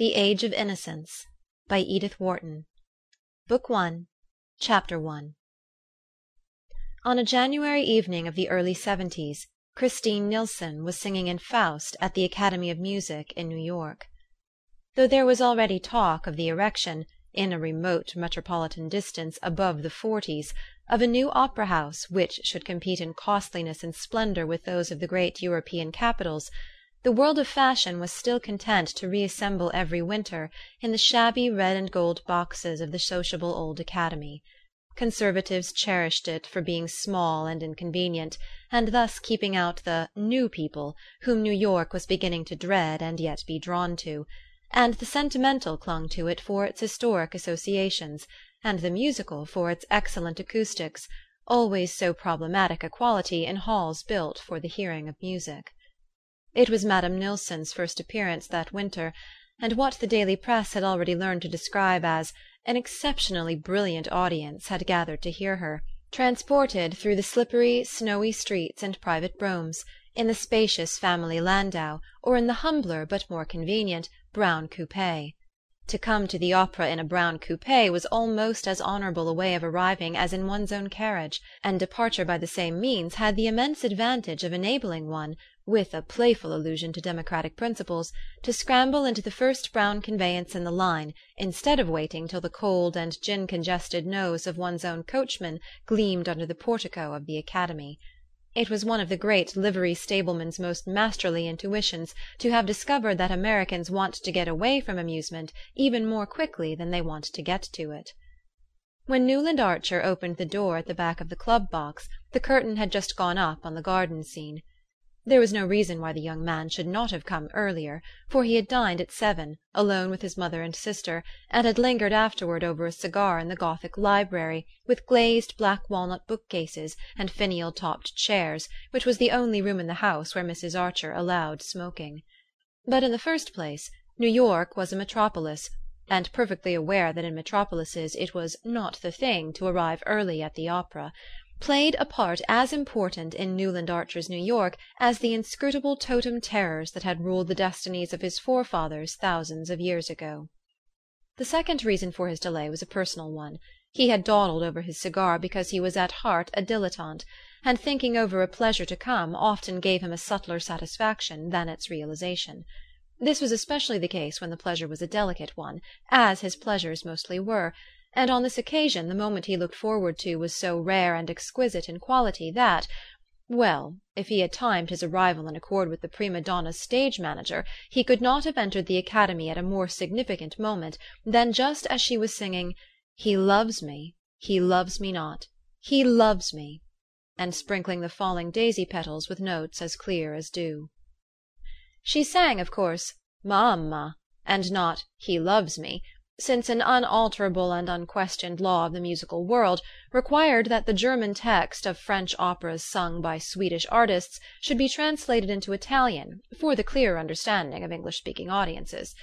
THE AGE OF INNOCENCE by Edith Wharton Book One, Chapter One On a January evening of the early seventies Christine Nilsson was singing in "Faust" at the Academy of Music in New York. Though there was already talk of the erection, in a remote metropolitan distance above the Forties, of a new opera house which should compete in costliness and splendour with those of the great European capitals, the world of fashion was still content to reassemble every winter in the shabby red and gold boxes of the sociable old Academy. Conservatives cherished it for being small and inconvenient, and thus keeping out the "new people" whom New York was beginning to dread and yet be drawn to; and the sentimental clung to it for its historic associations, and the musical for its excellent acoustics, always so problematic a quality in halls built for the hearing of music. It was Madame Nilsson's first appearance that winter, and what the daily press had already learned to describe as "an exceptionally brilliant audience" had gathered to hear her, transported through the slippery snowy streets and private broughams, in the spacious family landau, or in the humbler but more convenient brown coupe. To come to the opera in a brown coupe was almost as honourable a way of arriving as in one's own carriage, and departure by the same means had the immense advantage of enabling one with a playful allusion to democratic principles, to scramble into the first brown conveyance in the line instead of waiting till the cold and gin congested nose of one's own coachman gleamed under the portico of the Academy. It was one of the great livery stableman's most masterly intuitions to have discovered that Americans want to get away from amusement even more quickly than they want to get to it. When Newland Archer opened the door at the back of the club box the curtain had just gone up on the garden scene. There was no reason why the young man should not have come earlier, for he had dined at seven, alone with his mother and sister, and had lingered afterward over a cigar in the Gothic library, with glazed black walnut bookcases and finial topped chairs, which was the only room in the house where Mrs. Archer allowed smoking. But in the first place, New York was a metropolis, and perfectly aware that in metropolises it was "not the thing" to arrive early at the opera played a part as important in Newland Archer's New York as the inscrutable totem terrors that had ruled the destinies of his forefathers thousands of years ago. The second reason for his delay was a personal one. He had dawdled over his cigar because he was at heart a dilettante, and thinking over a pleasure to come often gave him a subtler satisfaction than its realization. This was especially the case when the pleasure was a delicate one, as his pleasures mostly were and on this occasion the moment he looked forward to was so rare and exquisite in quality that well, if he had timed his arrival in accord with the prima donna's stage manager he could not have entered the Academy at a more significant moment than just as she was singing "He loves me, he loves me not, he loves me," and sprinkling the falling daisy petals with notes as clear as dew. She sang, of course, "M'ama," and not "He loves me." Since an unalterable and unquestioned law of the musical world required that the German text of French operas sung by Swedish artists should be translated into Italian for the clearer understanding of English speaking audiences.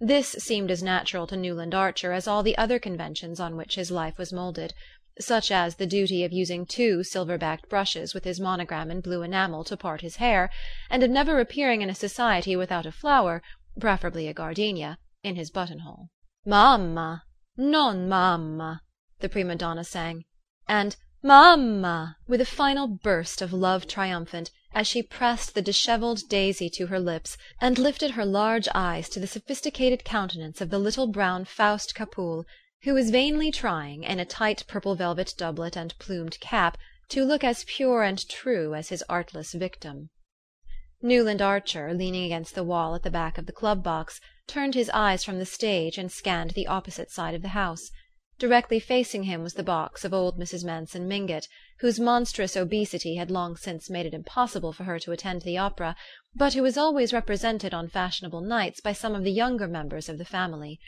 This seemed as natural to Newland Archer as all the other conventions on which his life was moulded such as the duty of using two silver backed brushes with his monogram in blue enamel to part his hair, and of never appearing in a society without a flower, preferably a gardenia, in his buttonhole. "M'ama, non m'ama," the prima donna sang, and "M'ama!" with a final burst of love triumphant, as she pressed the dishevelled daisy to her lips, and lifted her large eyes to the sophisticated countenance of the little brown Faust Capoul, who was vainly trying, in a tight purple velvet doublet and plumed cap, to look as pure and true as his artless victim. Newland Archer, leaning against the wall at the back of the club box, turned his eyes from the stage and scanned the opposite side of the house. Directly facing him was the box of old Mrs. Manson Mingott, whose monstrous obesity had long since made it impossible for her to attend the opera, but who was always represented on fashionable nights by some of the younger members of the family.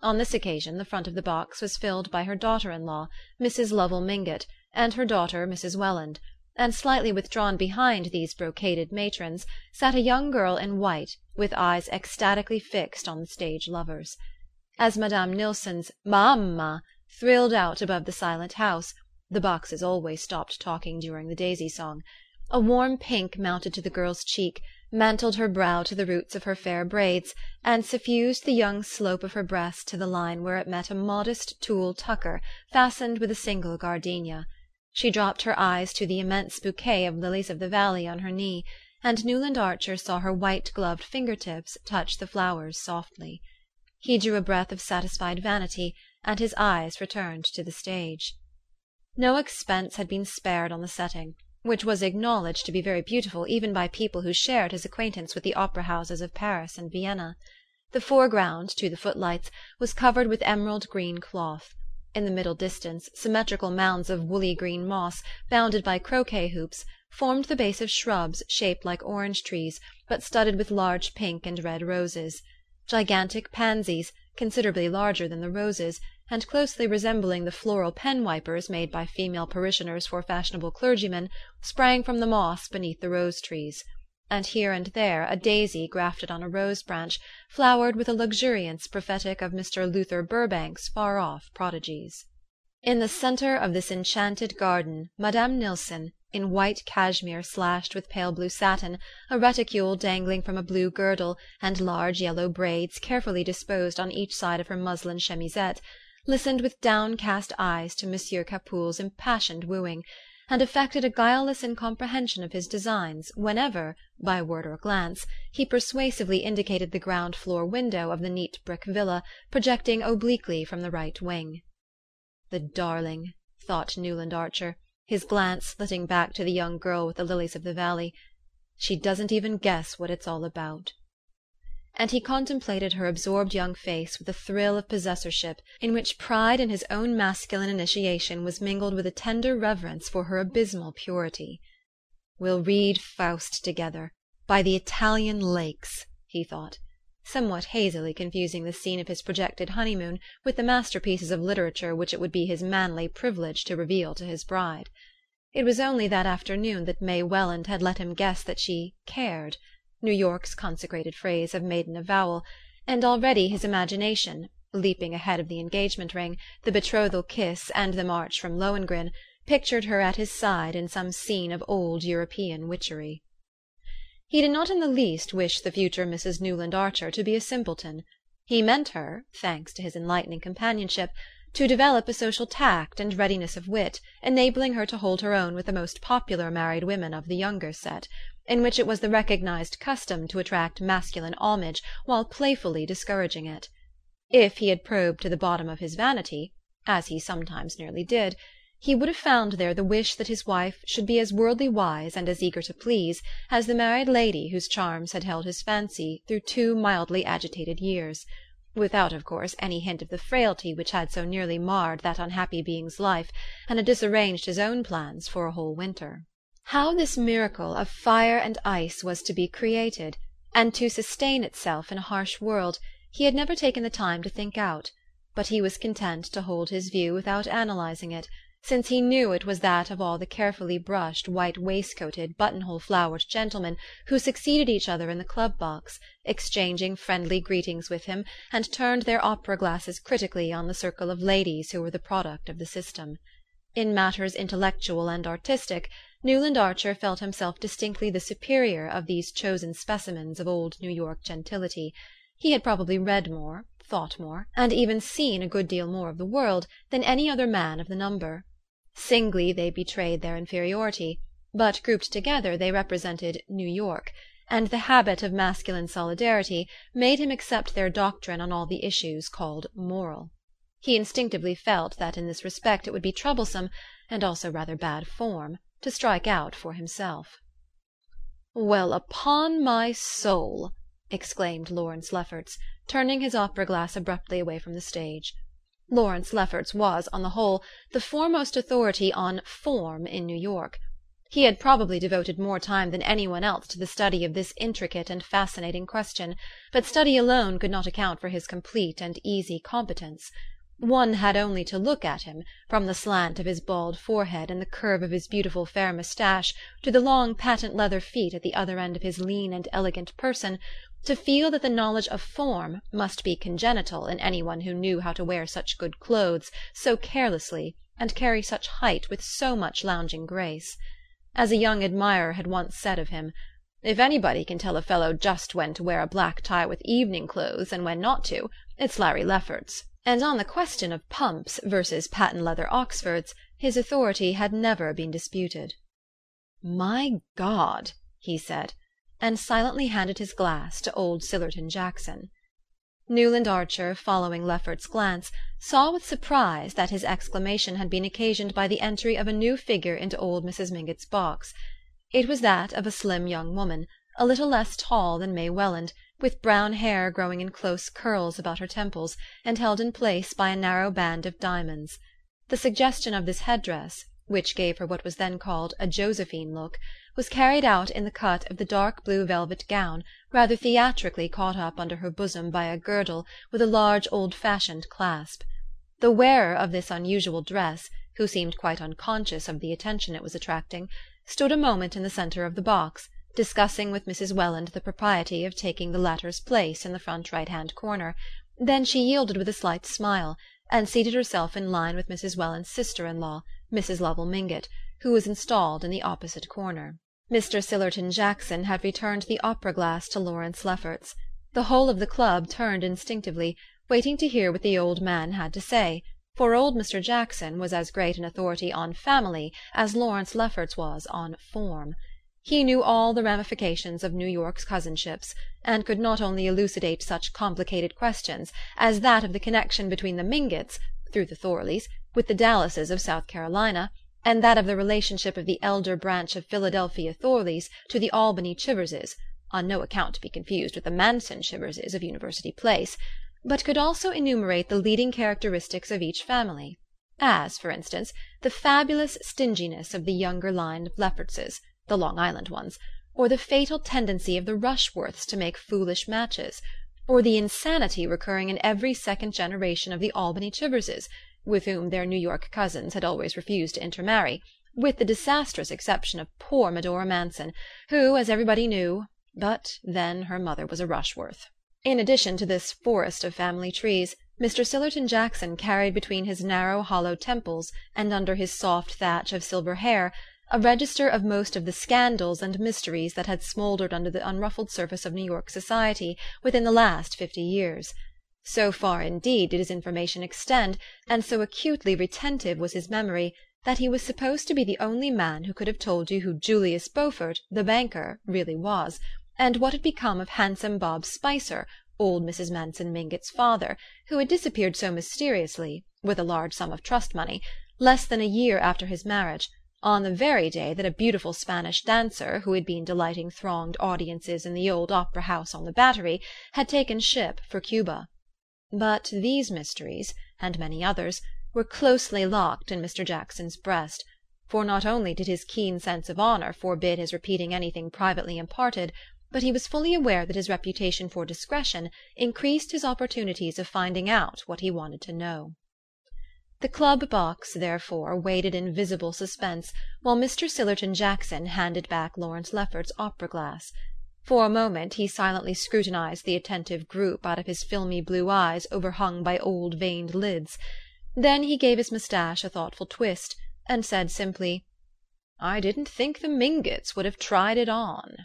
On this occasion the front of the box was filled by her daughter in law, Mrs. Lovell Mingott, and her daughter Mrs. Welland and slightly withdrawn behind these brocaded matrons sat a young girl in white with eyes ecstatically fixed on the stage lovers. As Madame Nilsson's "M'ama" thrilled out above the silent house the boxes always stopped talking during the daisy song a warm pink mounted to the girl's cheek, mantled her brow to the roots of her fair braids, and suffused the young slope of her breast to the line where it met a modest tulle tucker fastened with a single gardenia. She dropped her eyes to the immense bouquet of lilies of the valley on her knee, and Newland Archer saw her white gloved finger tips touch the flowers softly. He drew a breath of satisfied vanity, and his eyes returned to the stage. No expense had been spared on the setting, which was acknowledged to be very beautiful even by people who shared his acquaintance with the opera houses of Paris and Vienna. The foreground, to the footlights, was covered with emerald green cloth. In the middle distance, symmetrical mounds of woolly green moss, bounded by croquet hoops, formed the base of shrubs shaped like orange trees, but studded with large pink and red roses. Gigantic pansies, considerably larger than the roses, and closely resembling the floral pen wipers made by female parishioners for fashionable clergymen, sprang from the moss beneath the rose trees and here and there a daisy grafted on a rose branch flowered with a luxuriance prophetic of Mr. Luther Burbank's far off prodigies. In the centre of this enchanted garden Madame Nilsson, in white cashmere slashed with pale blue satin, a reticule dangling from a blue girdle, and large yellow braids carefully disposed on each side of her muslin chemisette, listened with downcast eyes to Monsieur Capoul's impassioned wooing and affected a guileless incomprehension of his designs whenever, by word or glance, he persuasively indicated the ground floor window of the neat brick villa projecting obliquely from the right wing. "The darling!" thought Newland Archer, his glance flitting back to the young girl with the lilies of the valley. "She doesn't even guess what it's all about." And he contemplated her absorbed young face with a thrill of possessorship in which pride in his own masculine initiation was mingled with a tender reverence for her abysmal purity. "We'll read Faust together, by the Italian lakes," he thought, somewhat hazily confusing the scene of his projected honeymoon with the masterpieces of literature which it would be his manly privilege to reveal to his bride. It was only that afternoon that May Welland had let him guess that she "cared." New York's consecrated phrase of maiden avowal, and already his imagination, leaping ahead of the engagement ring, the betrothal kiss, and the march from Lohengrin, pictured her at his side in some scene of old European witchery. He did not in the least wish the future Mrs. Newland Archer to be a simpleton. He meant her, thanks to his enlightening companionship, to develop a social tact and readiness of wit, enabling her to hold her own with the most popular married women of the younger set in which it was the recognized custom to attract masculine homage while playfully discouraging it. If he had probed to the bottom of his vanity, as he sometimes nearly did, he would have found there the wish that his wife should be as worldly wise and as eager to please as the married lady whose charms had held his fancy through two mildly agitated years without of course any hint of the frailty which had so nearly marred that unhappy being's life and had disarranged his own plans for a whole winter. How this miracle of fire and ice was to be created, and to sustain itself in a harsh world, he had never taken the time to think out; but he was content to hold his view without analyzing it, since he knew it was that of all the carefully brushed white waistcoated buttonhole flowered gentlemen who succeeded each other in the club box, exchanging friendly greetings with him, and turned their opera glasses critically on the circle of ladies who were the product of the system. In matters intellectual and artistic. Newland Archer felt himself distinctly the superior of these chosen specimens of old New York gentility: he had probably read more, thought more, and even seen a good deal more of the world, than any other man of the number. Singly they betrayed their inferiority, but grouped together they represented New York, and the habit of masculine solidarity made him accept their doctrine on all the issues called moral. He instinctively felt that in this respect it would be troublesome, and also rather bad form to strike out for himself. "Well, upon my soul!" exclaimed Lawrence Lefferts, turning his opera glass abruptly away from the stage. Lawrence Lefferts was, on the whole, the foremost authority on "form" in New York. He had probably devoted more time than any one else to the study of this intricate and fascinating question, but study alone could not account for his complete and easy competence. One had only to look at him, from the slant of his bald forehead and the curve of his beautiful fair moustache to the long patent leather feet at the other end of his lean and elegant person, to feel that the knowledge of form must be congenital in any one who knew how to wear such good clothes so carelessly and carry such height with so much lounging grace. As a young admirer had once said of him If anybody can tell a fellow just when to wear a black tie with evening clothes, and when not to, it's Larry Lefferts; and on the question of pumps versus patent leather Oxfords his authority had never been disputed. "My God!" he said, and silently handed his glass to old Sillerton Jackson. Newland Archer, following Lefferts's glance, saw with surprise that his exclamation had been occasioned by the entry of a new figure into old Mrs. Mingott's box. It was that of a slim young woman, a little less tall than May Welland, with brown hair growing in close curls about her temples, and held in place by a narrow band of diamonds. The suggestion of this head dress which gave her what was then called a Josephine look, was carried out in the cut of the dark blue velvet gown, rather theatrically caught up under her bosom by a girdle with a large old fashioned clasp. The wearer of this unusual dress, who seemed quite unconscious of the attention it was attracting, stood a moment in the centre of the box, discussing with Mrs. Welland the propriety of taking the latter's place in the front right hand corner; then she yielded with a slight smile, and seated herself in line with Mrs. Welland's sister in law. Mrs. Lovell Mingott, who was installed in the opposite corner. Mr. Sillerton Jackson had returned the opera glass to Lawrence Lefferts. The whole of the club turned instinctively, waiting to hear what the old man had to say, for old Mr. Jackson was as great an authority on family as Lawrence Lefferts was on form. He knew all the ramifications of New York's cousinships, and could not only elucidate such complicated questions as that of the connection between the Mingotts, through the Thorleys with the Dallases of South Carolina, and that of the relationship of the elder branch of Philadelphia Thorleys to the Albany Chiverses (on no account to be confused with the Manson Chiverses of University Place), but could also enumerate the leading characteristics of each family as, for instance, the fabulous stinginess of the younger line of Leffertses, the Long Island ones, or the fatal tendency of the Rushworths to make foolish matches, or the insanity recurring in every second generation of the Albany Chiverses with whom their New York cousins had always refused to intermarry, with the disastrous exception of poor Medora Manson, who, as everybody knew but then her mother was a Rushworth. In addition to this forest of family trees, Mr. Sillerton Jackson carried between his narrow hollow temples and under his soft thatch of silver hair a register of most of the scandals and mysteries that had smouldered under the unruffled surface of New York society within the last fifty years. So far indeed did his information extend, and so acutely retentive was his memory, that he was supposed to be the only man who could have told you who Julius Beaufort, the banker, really was, and what had become of handsome Bob Spicer, old Mrs. Manson Mingott's father, who had disappeared so mysteriously, with a large sum of trust money, less than a year after his marriage, on the very day that a beautiful Spanish dancer, who had been delighting thronged audiences in the old opera house on the Battery, had taken ship for Cuba. But these mysteries, and many others, were closely locked in Mr. Jackson's breast; for not only did his keen sense of honour forbid his repeating anything privately imparted, but he was fully aware that his reputation for discretion increased his opportunities of finding out what he wanted to know. The club box, therefore, waited in visible suspense while Mr. Sillerton Jackson handed back Lawrence Lefferts's opera glass. For a moment he silently scrutinized the attentive group out of his filmy blue eyes overhung by old veined lids; then he gave his moustache a thoughtful twist, and said simply: "I didn't think the Mingotts would have tried it on."